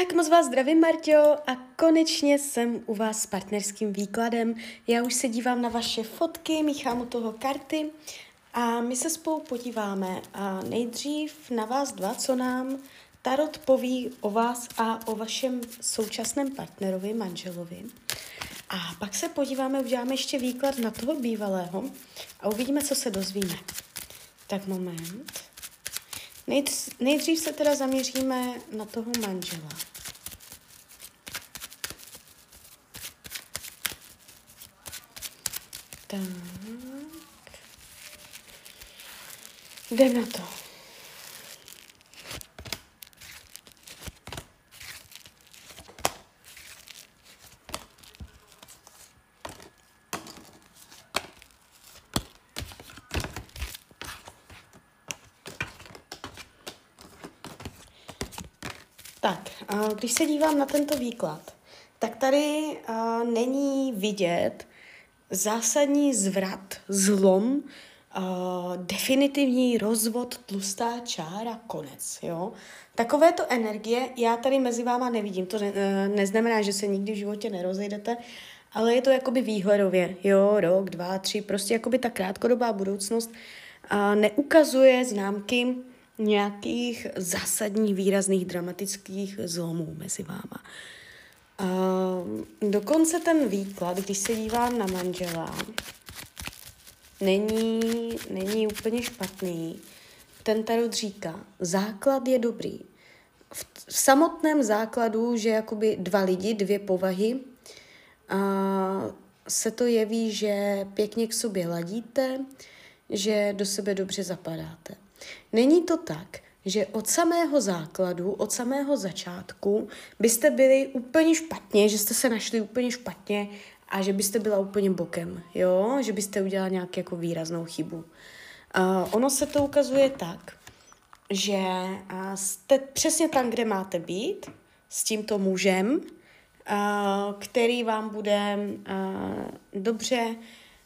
Tak moc vás zdravím, Marťo, a konečně jsem u vás s partnerským výkladem. Já už se dívám na vaše fotky, míchám u toho karty a my se spolu podíváme a nejdřív na vás dva, co nám Tarot poví o vás a o vašem současném partnerovi, manželovi. A pak se podíváme, uděláme ještě výklad na toho bývalého a uvidíme, co se dozvíme. Tak moment. Nejdřív se teda zaměříme na toho manžela. Tak. Jdem na to. Tak, když se dívám na tento výklad, tak tady není vidět zásadní zvrat, zlom, definitivní rozvod, tlustá čára, konec. Jo? Takovéto energie já tady mezi váma nevidím. To e, neznamená, že se nikdy v životě nerozejdete, ale je to jakoby výhledově. Jo, rok, dva, tři, prostě jakoby ta krátkodobá budoucnost neukazuje známky nějakých zásadních, výrazných, dramatických zlomů mezi váma. Uh, dokonce ten výklad, když se dívám na manžela, není, není úplně špatný. Ten tarot říká, základ je dobrý. V, v samotném základu, že jakoby dva lidi, dvě povahy, a se to jeví, že pěkně k sobě ladíte, že do sebe dobře zapadáte. Není to tak, že od samého základu, od samého začátku byste byli úplně špatně, že jste se našli úplně špatně a že byste byla úplně bokem, jo? Že byste udělala nějakou jako výraznou chybu. Uh, ono se to ukazuje tak, že jste přesně tam, kde máte být, s tímto mužem, uh, který vám bude uh, dobře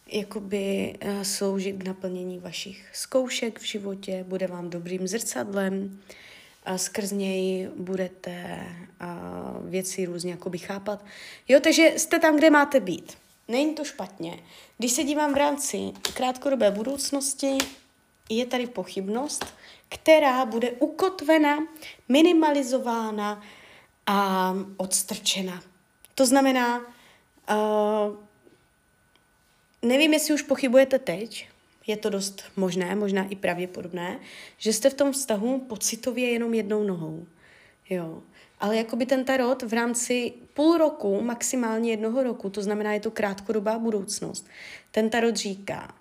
jakoby uh, sloužit k naplnění vašich zkoušek v životě, bude vám dobrým zrcadlem, a skrz něj budete uh, věci různě jakoby chápat. Jo, takže jste tam, kde máte být. Není to špatně. Když se dívám v rámci krátkodobé budoucnosti, je tady pochybnost, která bude ukotvena, minimalizována a odstrčena. To znamená, uh, Nevím, jestli už pochybujete teď, je to dost možné, možná i pravděpodobné, že jste v tom vztahu pocitově jenom jednou nohou. Jo. Ale jakoby ten tarot v rámci půl roku, maximálně jednoho roku, to znamená, je to krátkodobá budoucnost, ten tarot říká,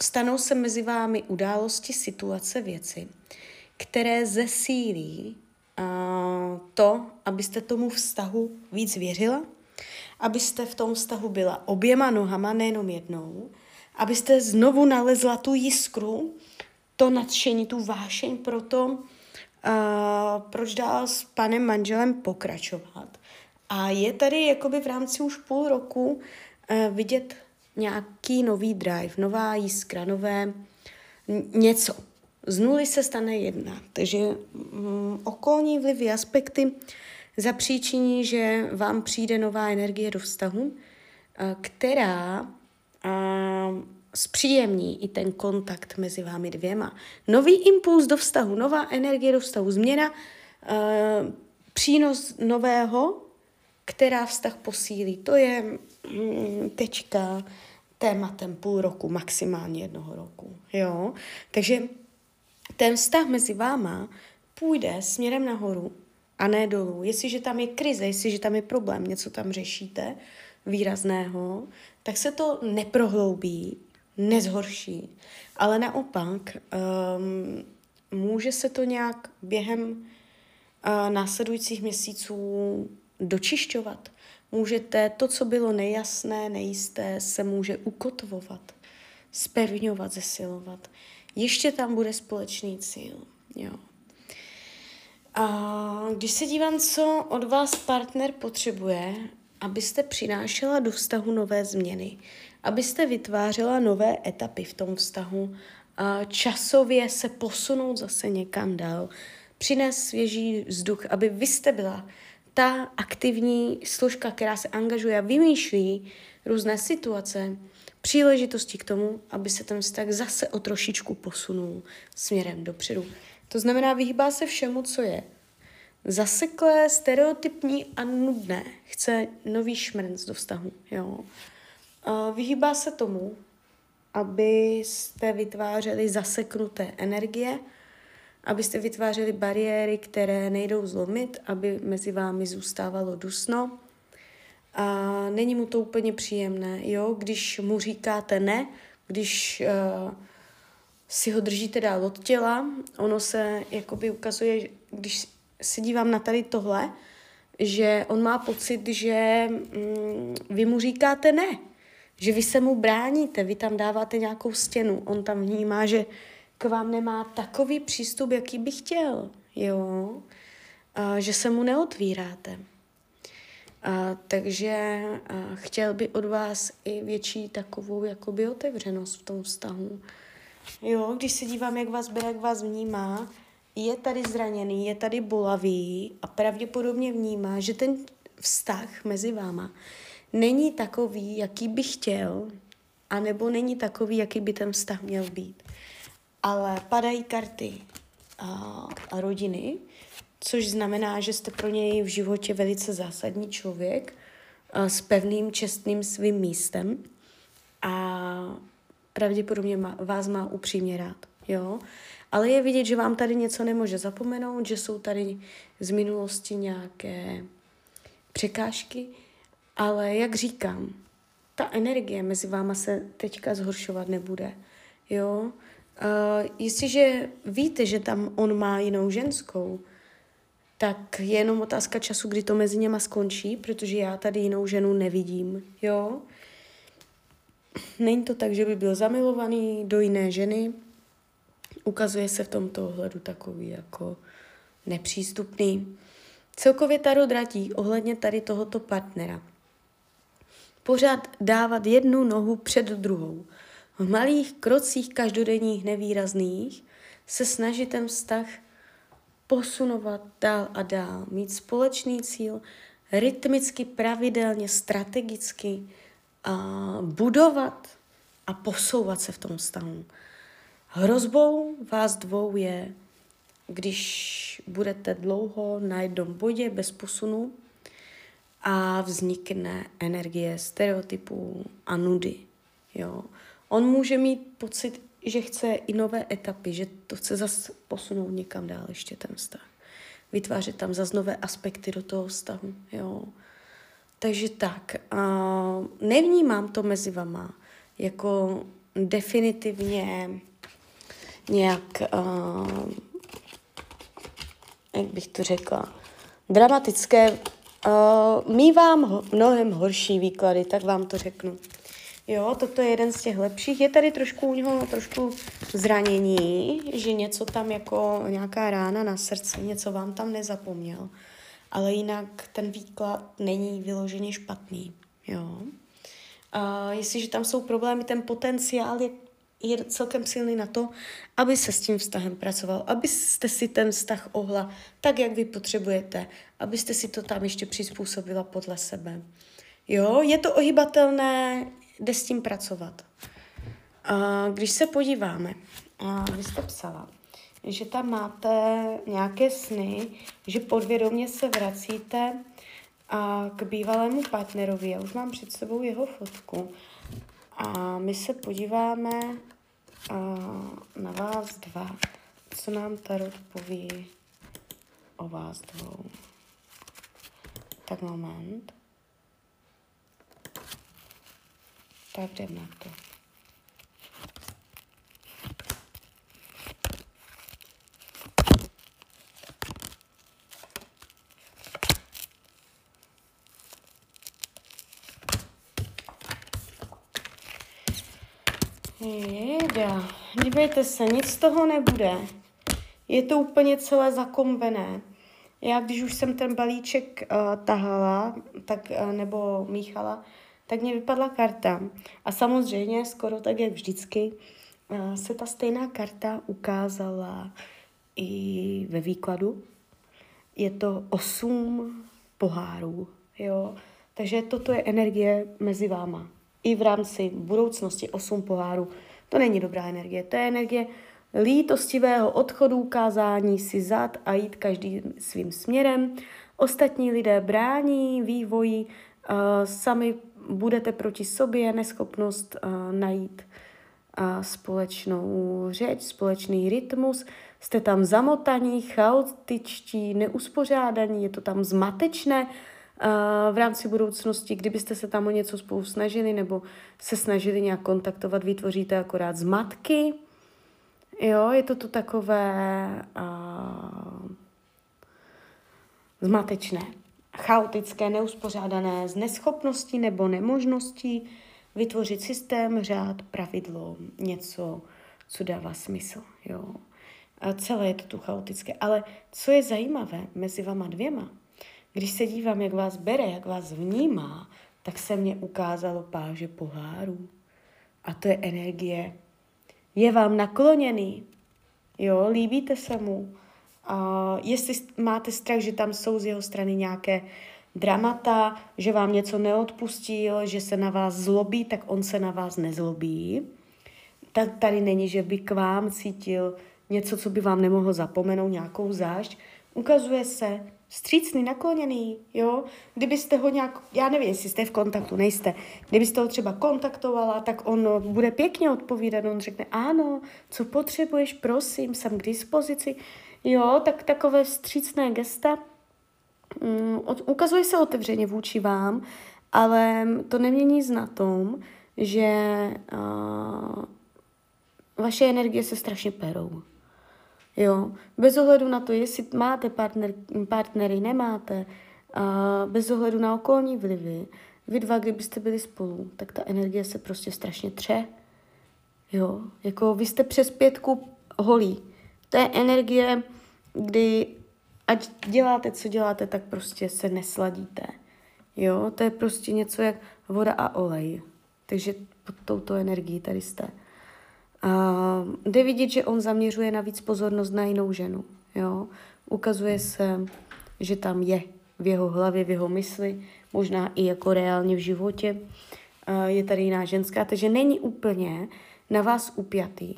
stanou se mezi vámi události, situace, věci, které zesílí uh, to, abyste tomu vztahu víc věřila, abyste v tom vztahu byla oběma nohama, nejenom jednou, abyste znovu nalezla tu jiskru, to nadšení, tu vášeň pro to, uh, proč dál s panem manželem pokračovat. A je tady jakoby v rámci už půl roku uh, vidět nějaký nový drive, nová jiskra, nové něco. Z nuly se stane jedna. Takže um, okolní vlivy, aspekty zapříčiní, že vám přijde nová energie do vztahu, která zpříjemní i ten kontakt mezi vámi dvěma. Nový impuls do vztahu, nová energie do vztahu, změna, přínos nového, která vztah posílí. To je mm, tečka tématem půl roku, maximálně jednoho roku. Jo? Takže ten vztah mezi váma půjde směrem nahoru a ne dolů. Jestliže tam je krize, jestliže tam je problém, něco tam řešíte výrazného, tak se to neprohloubí, nezhorší, ale naopak um, může se to nějak během uh, následujících měsíců dočišťovat. Můžete, to, co bylo nejasné, nejisté, se může ukotvovat, spevňovat, zesilovat. Ještě tam bude společný cíl. Jo. A když se dívám, co od vás partner potřebuje, abyste přinášela do vztahu nové změny, abyste vytvářela nové etapy v tom vztahu, a časově se posunout zase někam dál, přinést svěží vzduch, aby vy jste byla ta aktivní složka, která se angažuje a vymýšlí různé situace, příležitosti k tomu, aby se ten vztah zase o trošičku posunul směrem dopředu. To znamená, vyhýbá se všemu, co je zaseklé, stereotypní a nudné. Chce nový šmrnc do vztahu. Jo. Vyhýbá se tomu, abyste vytvářeli zaseknuté energie, abyste vytvářeli bariéry, které nejdou zlomit, aby mezi vámi zůstávalo dusno. A není mu to úplně příjemné, jo, když mu říkáte ne, když uh, si ho držíte dál od těla, ono se jakoby ukazuje, když se dívám na tady tohle, že on má pocit, že mm, vy mu říkáte ne, že vy se mu bráníte, vy tam dáváte nějakou stěnu, on tam vnímá, že k vám nemá takový přístup, jaký by chtěl, jo, a, že se mu neotvíráte. A, takže a, chtěl by od vás i větší takovou jakoby otevřenost v tom vztahu. Jo, když se dívám, jak vás bere, jak vás vnímá, je tady zraněný, je tady bolavý a pravděpodobně vnímá, že ten vztah mezi váma není takový, jaký by chtěl, anebo není takový, jaký by ten vztah měl být. Ale padají karty a, a rodiny, což znamená, že jste pro něj v životě velice zásadní člověk a, s pevným, čestným svým místem a pravděpodobně má, vás má upřímně rád. Jo? Ale je vidět, že vám tady něco nemůže zapomenout, že jsou tady z minulosti nějaké překážky, ale jak říkám, ta energie mezi váma se teďka zhoršovat nebude. Jo? Uh, jestliže víte, že tam on má jinou ženskou, tak je jenom otázka času, kdy to mezi něma skončí, protože já tady jinou ženu nevidím. Jo? Není to tak, že by byl zamilovaný do jiné ženy, ukazuje se v tomto ohledu takový jako nepřístupný. Celkově Taro dratí ohledně tady tohoto partnera. Pořád dávat jednu nohu před druhou. V malých krocích každodenních nevýrazných se snažit ten vztah posunovat dál a dál, mít společný cíl, rytmicky, pravidelně, strategicky a budovat a posouvat se v tom vztahu. Hrozbou vás dvou je, když budete dlouho na jednom bodě bez posunu a vznikne energie stereotypů a nudy. Jo. On může mít pocit, že chce i nové etapy, že to chce zase posunout někam dál ještě ten vztah. Vytvářet tam zase nové aspekty do toho vztahu. Jo. Takže tak, uh, nevnímám to mezi vama jako definitivně nějak, uh, jak bych to řekla, dramatické. Uh, mývám ho, mnohem horší výklady, tak vám to řeknu. Jo, toto je jeden z těch lepších. Je tady trošku u něho trošku zranění, že něco tam jako nějaká rána na srdci, něco vám tam nezapomněl. Ale jinak ten výklad není vyloženě špatný. Jo. A jestliže tam jsou problémy, ten potenciál je je celkem silný na to, aby se s tím vztahem pracoval, abyste si ten vztah ohla tak, jak vy potřebujete, abyste si to tam ještě přizpůsobila podle sebe. Jo, je to ohybatelné, jde s tím pracovat. A když se podíváme, a vy jste psala, že tam máte nějaké sny, že podvědomě se vracíte a k bývalému partnerovi. Já už mám před sebou jeho fotku. A my se podíváme a na vás dva. Co nám Tarot poví o vás dvou? Tak moment. Tak jdem na to. Jejda, dívejte se, nic z toho nebude. Je to úplně celé zakombené. Já, když už jsem ten balíček uh, tahala, tak, uh, nebo míchala, tak mě vypadla karta. A samozřejmě, skoro tak jak vždycky, uh, se ta stejná karta ukázala i i ve výkladu. Je to osm pohárů, jo. Takže toto je energie mezi váma. I v rámci budoucnosti osm pohárů. To není dobrá energie, to je energie lítostivého odchodu, ukázání si zad a jít každý svým směrem. Ostatní lidé brání vývoji, uh, sami budete proti sobě, neschopnost uh, najít uh, společnou řeč, společný rytmus, jste tam zamotaní, chaotičtí, neuspořádaní, je to tam zmatečné v rámci budoucnosti, kdybyste se tam o něco spolu snažili nebo se snažili nějak kontaktovat, vytvoříte akorát zmatky, Jo, je to tu takové uh, zmatečné, chaotické, neuspořádané, z neschopností nebo nemožností vytvořit systém, řád, pravidlo, něco, co dává smysl. Jo. A celé je to tu chaotické. Ale co je zajímavé mezi vama dvěma, když se dívám, jak vás bere, jak vás vnímá, tak se mně ukázalo páže pohárů. A to je energie je vám nakloněný, jo, líbíte se mu. A jestli máte strach, že tam jsou z jeho strany nějaké dramata, že vám něco neodpustil, že se na vás zlobí, tak on se na vás nezlobí. Tady není, že by k vám cítil něco, co by vám nemohl zapomenout, nějakou zášť. Ukazuje se, střícný, nakloněný, jo. Kdybyste ho nějak, já nevím, jestli jste v kontaktu, nejste, kdybyste ho třeba kontaktovala, tak on bude pěkně odpovídat, on řekne, ano, co potřebuješ, prosím, jsem k dispozici, jo, tak takové střícné gesta, um, ukazuje se otevřeně vůči vám, ale to nemění nic na tom, že uh, vaše energie se strašně perou. Jo, bez ohledu na to, jestli máte partner, partnery, nemáte, a bez ohledu na okolní vlivy, vy dva, kdybyste byli spolu, tak ta energie se prostě strašně tře. Jo, jako vy jste přes pětku holí. To je energie, kdy ať děláte, co děláte, tak prostě se nesladíte. Jo, to je prostě něco jak voda a olej. Takže pod touto energií tady jste. A jde vidět, že on zaměřuje navíc pozornost na jinou ženu. Jo? Ukazuje se, že tam je v jeho hlavě, v jeho mysli, možná i jako reálně v životě. A je tady jiná ženská, takže není úplně na vás upjatý.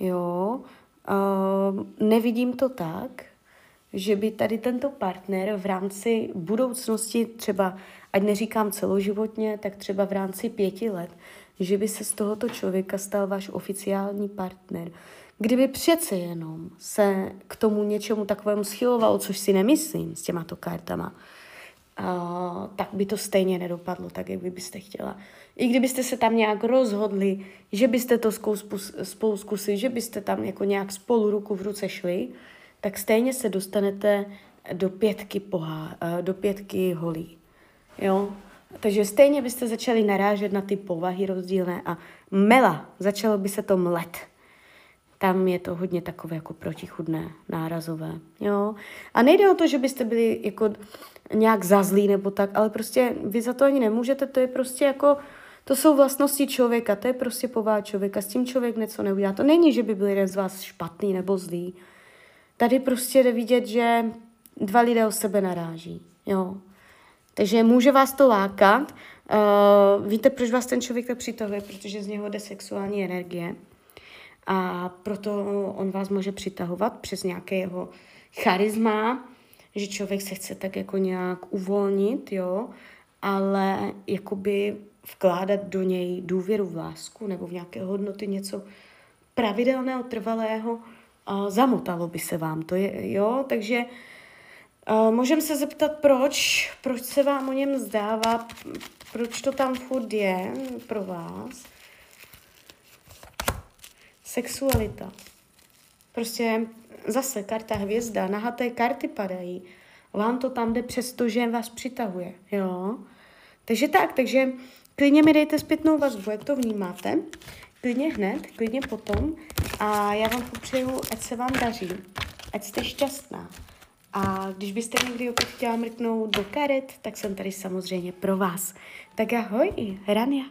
Jo? A nevidím to tak, že by tady tento partner v rámci budoucnosti, třeba, ať neříkám celoživotně, tak třeba v rámci pěti let, že by se z tohoto člověka stal váš oficiální partner. Kdyby přece jenom se k tomu něčemu takovému schyloval, což si nemyslím s těmato kartama, uh, tak by to stejně nedopadlo tak, jak vy byste chtěla. I kdybyste se tam nějak rozhodli, že byste to spolu zkusili, že byste tam jako nějak spolu ruku v ruce šli, tak stejně se dostanete do pětky, pohá, do pětky holí. Jo? Takže stejně byste začali narážet na ty povahy rozdílné a mela, začalo by se to mlet. Tam je to hodně takové jako protichudné, nárazové. Jo? A nejde o to, že byste byli jako nějak zazlí nebo tak, ale prostě vy za to ani nemůžete, to je prostě jako, to jsou vlastnosti člověka, to je prostě povaha člověka, s tím člověk něco neudělá. To není, že by byl jeden z vás špatný nebo zlý. Tady prostě jde vidět, že dva lidé o sebe naráží. Jo. Takže může vás to lákat. Uh, víte, proč vás ten člověk tak přitahuje? Protože z něho jde sexuální energie. A proto on vás může přitahovat přes nějaké jeho charisma, že člověk se chce tak jako nějak uvolnit, jo, ale jakoby vkládat do něj důvěru v lásku nebo v nějaké hodnoty, něco pravidelného, trvalého, uh, zamotalo by se vám to, je, jo, takže uh, můžeme se zeptat, proč, proč se vám o něm zdává, proč to tam furt je pro vás. Sexualita. Prostě zase karta hvězda, nahaté karty padají. Vám to tam jde přesto, že vás přitahuje, jo. Takže tak, takže klidně mi dejte zpětnou vazbu, jak to vnímáte. Klidně hned, klidně potom. A já vám popřeju, ať se vám daří, ať jste šťastná. A když byste někdy opět chtěla mrknout do karet, tak jsem tady samozřejmě pro vás. Tak ahoj, Rania.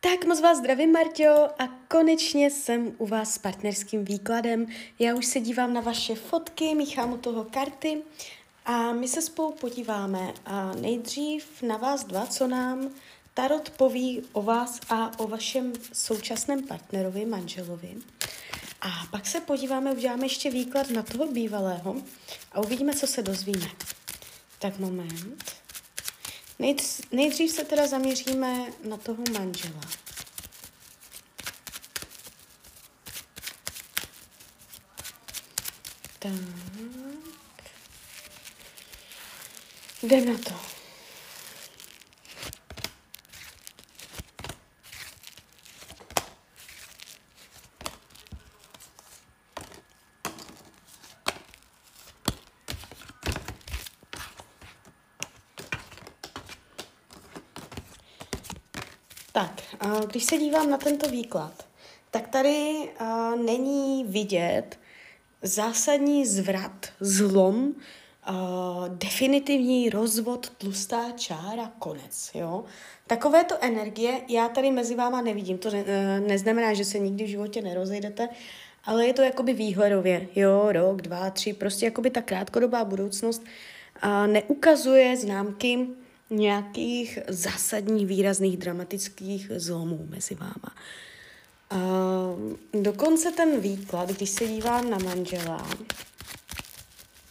Tak moc vás zdravím, Marťo, a konečně jsem u vás s partnerským výkladem. Já už se dívám na vaše fotky, míchám u toho karty a my se spolu podíváme a nejdřív na vás dva, co nám Tarot poví o vás a o vašem současném partnerovi, manželovi. A pak se podíváme, uděláme ještě výklad na toho bývalého a uvidíme, co se dozvíme. Tak moment. Nejdřív se teda zaměříme na toho manžela. Tak. Jdem na to. Tak, když se dívám na tento výklad, tak tady není vidět zásadní zvrat, zlom, definitivní rozvod, tlustá čára, konec. Jo? Takovéto energie já tady mezi váma nevidím. To uh, neznamená, že se nikdy v životě nerozejdete, ale je to jakoby výhledově. Jo, rok, dva, tři, prostě jakoby ta krátkodobá budoucnost neukazuje známky nějakých zásadních, výrazných, dramatických zlomů mezi váma. Uh, dokonce ten výklad, když se dívám na manžela,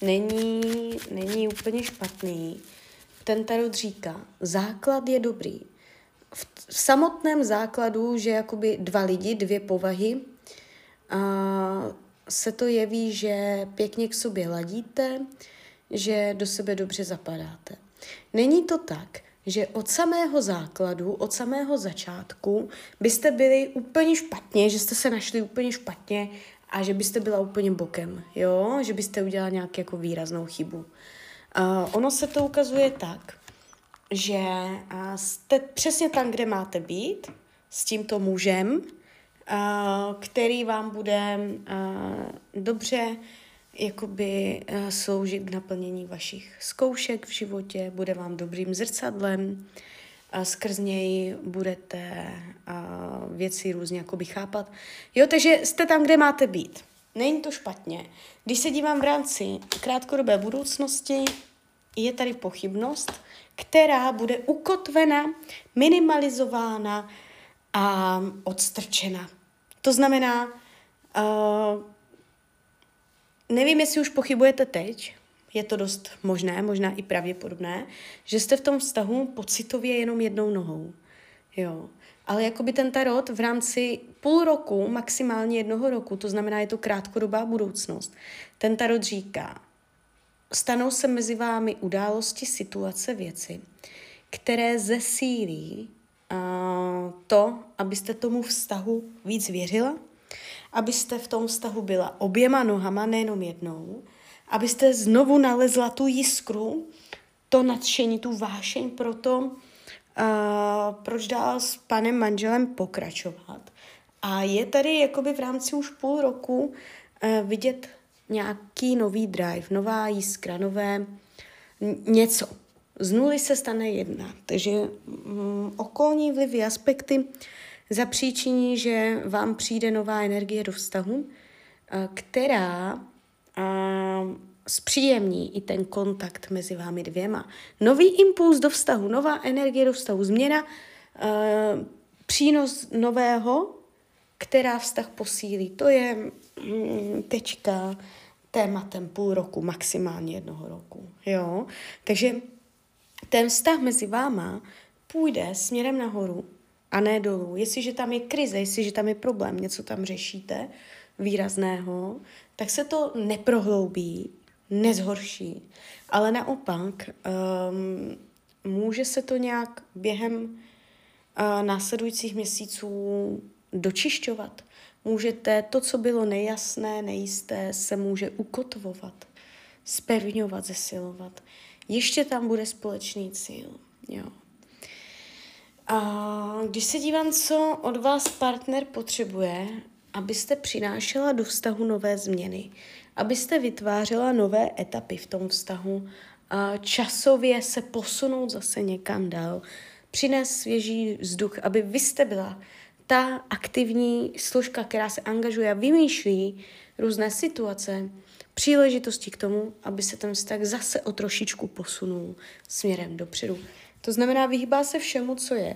není, není úplně špatný. Ten tarot říká, základ je dobrý. V, v samotném základu, že jakoby dva lidi, dvě povahy, uh, se to jeví, že pěkně k sobě ladíte, že do sebe dobře zapadáte. Není to tak, že od samého základu, od samého začátku byste byli úplně špatně, že jste se našli úplně špatně a že byste byla úplně bokem, jo? Že byste udělala nějakou jako výraznou chybu. Uh, ono se to ukazuje tak, že jste přesně tam, kde máte být, s tímto mužem, uh, který vám bude uh, dobře jakoby uh, sloužit k naplnění vašich zkoušek v životě, bude vám dobrým zrcadlem, a skrz něj budete uh, věci různě jakoby chápat. Jo, takže jste tam, kde máte být. Není to špatně. Když se dívám v rámci krátkodobé budoucnosti, je tady pochybnost, která bude ukotvena, minimalizována a odstrčena. To znamená, uh, Nevím, jestli už pochybujete teď, je to dost možné, možná i pravděpodobné, že jste v tom vztahu pocitově jenom jednou nohou. Jo. Ale jakoby ten tarot v rámci půl roku, maximálně jednoho roku, to znamená, je to krátkodobá budoucnost, ten tarot říká, stanou se mezi vámi události, situace, věci, které zesílí uh, to, abyste tomu vztahu víc věřila, abyste v tom vztahu byla oběma nohama, nejenom jednou, abyste znovu nalezla tu jiskru, to nadšení, tu vášeň pro to, uh, proč dál s panem manželem pokračovat. A je tady jakoby v rámci už půl roku uh, vidět nějaký nový drive, nová jiskra, nové něco. Z nuly se stane jedna. Takže um, okolní vlivy, aspekty zapříčiní, že vám přijde nová energie do vztahu, eh, která eh, zpříjemní i ten kontakt mezi vámi dvěma. Nový impuls do vztahu, nová energie do vztahu, změna, eh, přínos nového, která vztah posílí. To je mm, tečka tématem půl roku, maximálně jednoho roku. Jo? Takže ten vztah mezi váma půjde směrem nahoru a ne dolů. Jestliže tam je krize, jestliže tam je problém, něco tam řešíte výrazného, tak se to neprohloubí, nezhorší, ale naopak um, může se to nějak během uh, následujících měsíců dočišťovat. Můžete, to, co bylo nejasné, nejisté, se může ukotvovat, spevňovat, zesilovat. Ještě tam bude společný cíl. Jo. A když se dívám, co od vás partner potřebuje, abyste přinášela do vztahu nové změny, abyste vytvářela nové etapy v tom vztahu, a časově se posunout zase někam dál, přines svěží vzduch, aby vy jste byla ta aktivní složka, která se angažuje a vymýšlí různé situace, příležitosti k tomu, aby se ten vztah zase o trošičku posunul směrem dopředu. To znamená, vyhýbá se všemu, co je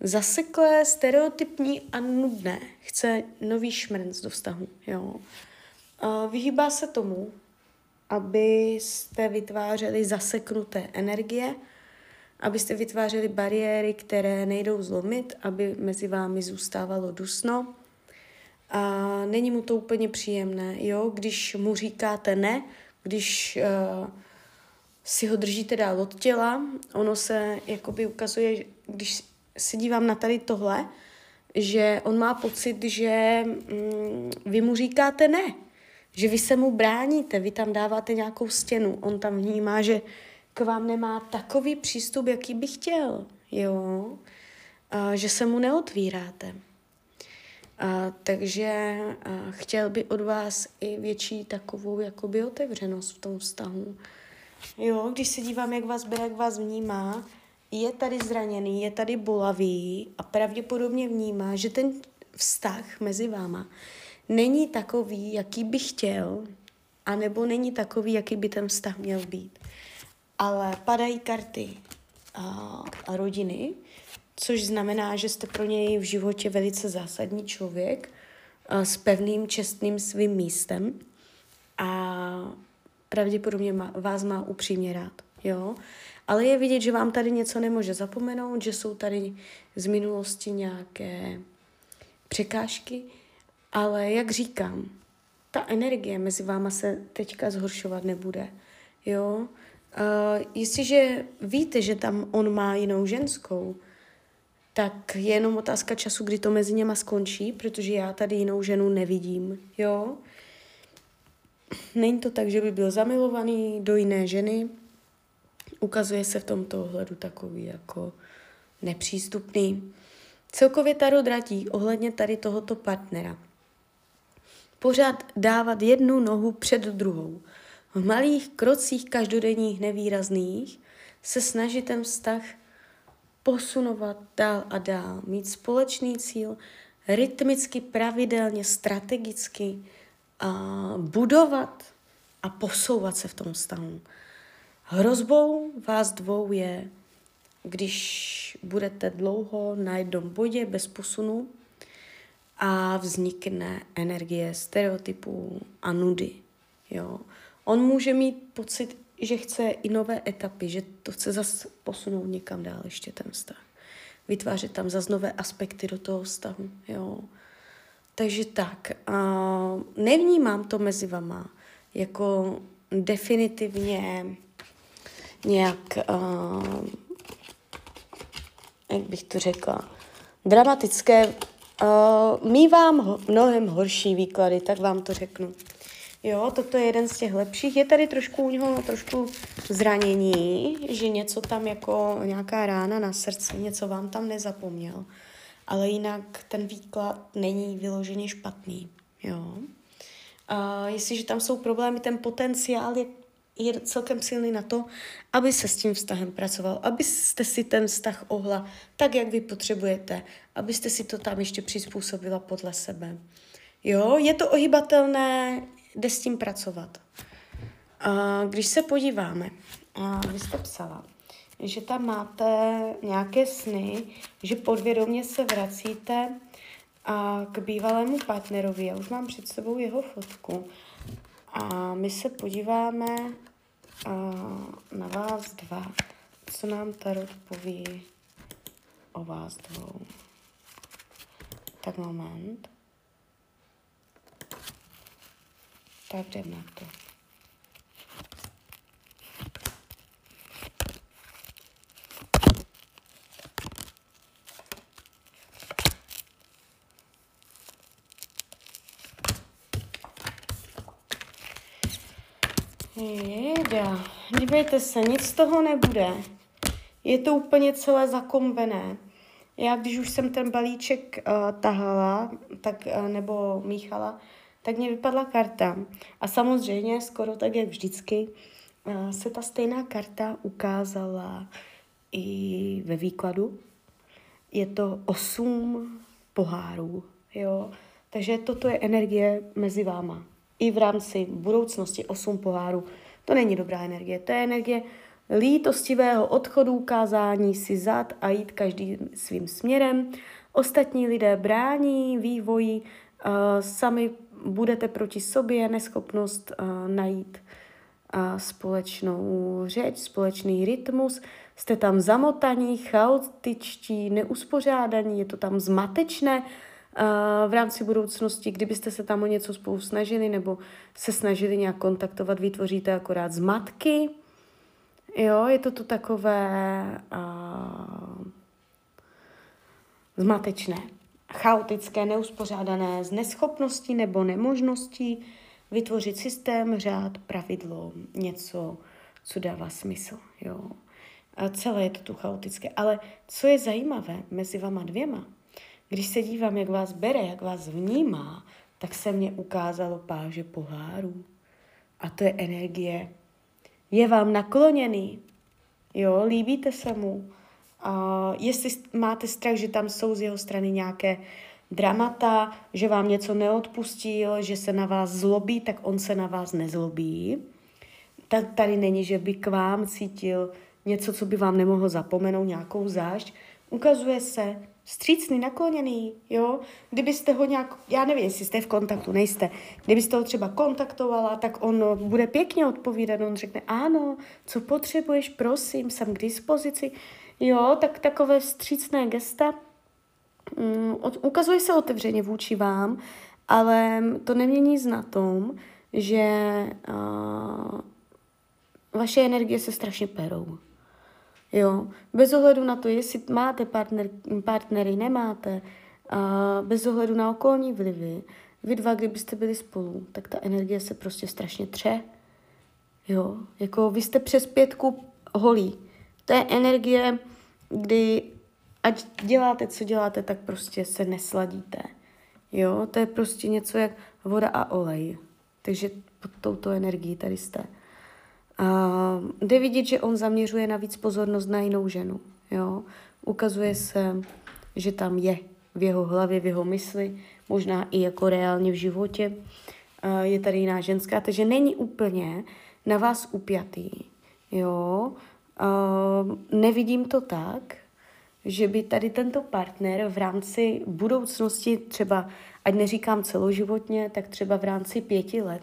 zaseklé, stereotypní a nudné. Chce nový šmrnc do vztahu. Jo. vyhýbá se tomu, abyste vytvářeli zaseknuté energie, abyste vytvářeli bariéry, které nejdou zlomit, aby mezi vámi zůstávalo dusno. A není mu to úplně příjemné, jo, když mu říkáte ne, když uh, si ho držíte dál od těla, ono se jakoby ukazuje, když se dívám na tady tohle, že on má pocit, že mm, vy mu říkáte ne, že vy se mu bráníte, vy tam dáváte nějakou stěnu, on tam vnímá, že k vám nemá takový přístup, jaký by chtěl, jo, a, že se mu neotvíráte. A, takže a, chtěl by od vás i větší takovou jakoby otevřenost v tom vztahu. Jo, když se dívám, jak vás bere, jak vás vnímá, je tady zraněný, je tady bolavý a pravděpodobně vnímá, že ten vztah mezi váma není takový, jaký by chtěl, anebo není takový, jaký by ten vztah měl být. Ale padají karty a, a rodiny, což znamená, že jste pro něj v životě velice zásadní člověk a, s pevným, čestným svým místem a pravděpodobně má, vás má upřímně rád. Jo? Ale je vidět, že vám tady něco nemůže zapomenout, že jsou tady z minulosti nějaké překážky, ale jak říkám, ta energie mezi váma se teďka zhoršovat nebude. Jo? Uh, jestliže víte, že tam on má jinou ženskou, tak je jenom otázka času, kdy to mezi něma skončí, protože já tady jinou ženu nevidím, jo. Není to tak, že by byl zamilovaný do jiné ženy, ukazuje se v tomto ohledu takový jako nepřístupný. Celkově Taro dratí ohledně tady tohoto partnera. Pořád dávat jednu nohu před druhou. V malých krocích každodenních nevýrazných se snažit ten vztah posunovat dál a dál, mít společný cíl, rytmicky, pravidelně, strategicky budovat a posouvat se v tom vztahu. Hrozbou vás dvou je, když budete dlouho na jednom bodě bez posunu a vznikne energie stereotypů a nudy. Jo. On může mít pocit, že chce i nové etapy, že to chce zase posunout někam dál ještě ten vztah. Vytvářet tam zase nové aspekty do toho vztahu. Jo. Takže tak, uh, nevnímám to mezi vama jako definitivně nějak, uh, jak bych to řekla, dramatické. Uh, mývám mnohem horší výklady, tak vám to řeknu. Jo, toto je jeden z těch lepších. Je tady trošku u něho trošku zranění, že něco tam jako nějaká rána na srdci, něco vám tam nezapomněl. Ale jinak ten výklad není vyloženě špatný. Jo. A jestliže tam jsou problémy, ten potenciál je je celkem silný na to, aby se s tím vztahem pracoval, abyste si ten vztah ohla tak, jak vy potřebujete, abyste si to tam ještě přizpůsobila podle sebe. Jo, je to ohybatelné, jde s tím pracovat. A když se podíváme, a vy jste psala, že tam máte nějaké sny, že podvědomě se vracíte a k bývalému partnerovi. Já už mám před sebou jeho fotku. A my se podíváme uh, na vás dva. Co nám Tarot poví o vás dvou? Tak moment. Tak jdem na to. Jeda, dívejte se, nic z toho nebude. Je to úplně celé zakombené. Já, když už jsem ten balíček uh, tahala, tak, uh, nebo míchala, tak mě vypadla karta. A samozřejmě, skoro tak, jak vždycky, uh, se ta stejná karta ukázala i ve výkladu. Je to osm pohárů, jo. Takže toto je energie mezi váma. I v rámci budoucnosti osm pohárů. To není dobrá energie, to je energie lítostivého odchodu, ukázání si zad a jít každý svým směrem. Ostatní lidé brání vývoji, sami budete proti sobě, neschopnost najít společnou řeč, společný rytmus, jste tam zamotaní, chaotičtí, neuspořádaní, je to tam zmatečné, v rámci budoucnosti, kdybyste se tam o něco spolu snažili nebo se snažili nějak kontaktovat, vytvoříte akorát zmatky. Jo, je to tu takové uh, zmatečné, chaotické, neuspořádané, z neschopností nebo nemožností vytvořit systém, řád, pravidlo, něco, co dává smysl. Jo. A celé je to tu chaotické. Ale co je zajímavé mezi vama dvěma, když se dívám, jak vás bere, jak vás vnímá, tak se mně ukázalo páže pohárů. A to je energie. Je vám nakloněný. Jo, líbíte se mu. A jestli máte strach, že tam jsou z jeho strany nějaké dramata, že vám něco neodpustil, že se na vás zlobí, tak on se na vás nezlobí. Tak tady není, že by k vám cítil něco, co by vám nemohlo zapomenout, nějakou zášť. Ukazuje se, střícný, nakloněný, jo. Kdybyste ho nějak, já nevím, jestli jste v kontaktu, nejste, kdybyste ho třeba kontaktovala, tak on bude pěkně odpovídat, on řekne, ano, co potřebuješ, prosím, jsem k dispozici, jo, tak takové vstřícné gesta, um, ukazuje se otevřeně vůči vám, ale to nemění nic na tom, že uh, vaše energie se strašně perou. Jo, bez ohledu na to, jestli máte partner, partnery, nemáte, a bez ohledu na okolní vlivy, vy dva, kdybyste byli spolu, tak ta energie se prostě strašně tře. Jo, jako vy jste přes pětku holí. To je energie, kdy ať děláte, co děláte, tak prostě se nesladíte. Jo, to je prostě něco jak voda a olej. Takže pod touto energií tady jste. A jde vidět, že on zaměřuje navíc pozornost na jinou ženu. Jo? Ukazuje se, že tam je v jeho hlavě, v jeho mysli, možná i jako reálně v životě. Je tady jiná ženská, takže není úplně na vás upjatý. Jo? Nevidím to tak, že by tady tento partner v rámci budoucnosti, třeba, ať neříkám celoživotně, tak třeba v rámci pěti let,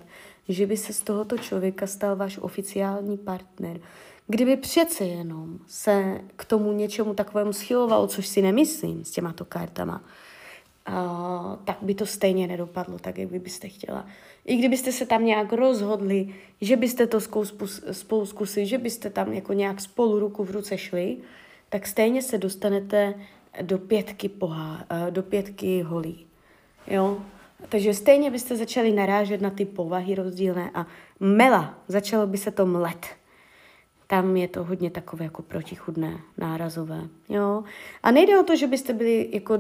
že by se z tohoto člověka stal váš oficiální partner. Kdyby přece jenom se k tomu něčemu takovému schyloval, což si nemyslím s těma to kartama, uh, tak by to stejně nedopadlo tak, jak vy byste chtěla. I kdybyste se tam nějak rozhodli, že byste to spolu zkusili, že byste tam jako nějak spolu ruku v ruce šli, tak stejně se dostanete do pětky, pohá, do pětky holí. Jo? Takže stejně byste začali narážet na ty povahy rozdílné a mela, začalo by se to mlet. Tam je to hodně takové jako protichudné, nárazové. Jo? A nejde o to, že byste byli jako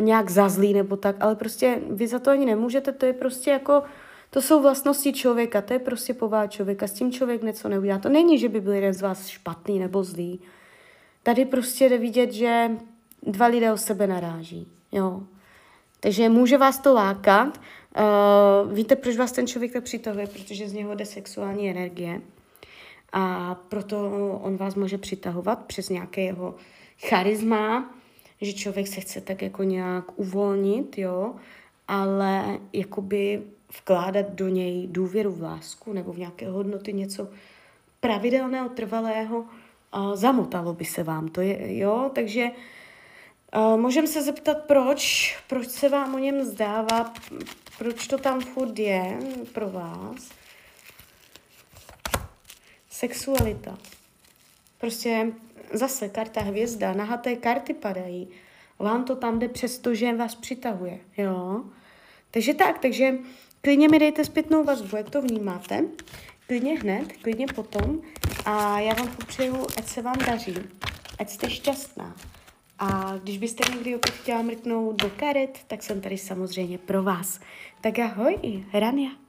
nějak zazlí nebo tak, ale prostě vy za to ani nemůžete, to je prostě jako, to jsou vlastnosti člověka, to je prostě povaha člověka, s tím člověk něco neudělá. To není, že by byl jeden z vás špatný nebo zlý. Tady prostě jde vidět, že dva lidé o sebe naráží. Jo? Takže může vás to lákat. Uh, víte, proč vás ten člověk tak přitahuje? Protože z něho jde sexuální energie. A proto on vás může přitahovat přes nějaké jeho charisma, že člověk se chce tak jako nějak uvolnit, jo, ale jakoby vkládat do něj důvěru v lásku nebo v nějaké hodnoty, něco pravidelného, trvalého, uh, zamotalo by se vám to, je, jo, takže Uh, můžeme se zeptat, proč, proč se vám o něm zdává, proč to tam furt je pro vás. Sexualita. Prostě zase karta hvězda, nahaté karty padají. Vám to tam jde přesto, že vás přitahuje, jo. Takže tak, takže klidně mi dejte zpětnou vazbu, jak to vnímáte. Klidně hned, klidně potom. A já vám popřeju, ať se vám daří, ať jste šťastná. A když byste někdy opět chtěla mrknout do karet, tak jsem tady samozřejmě pro vás. Tak ahoj, Rania.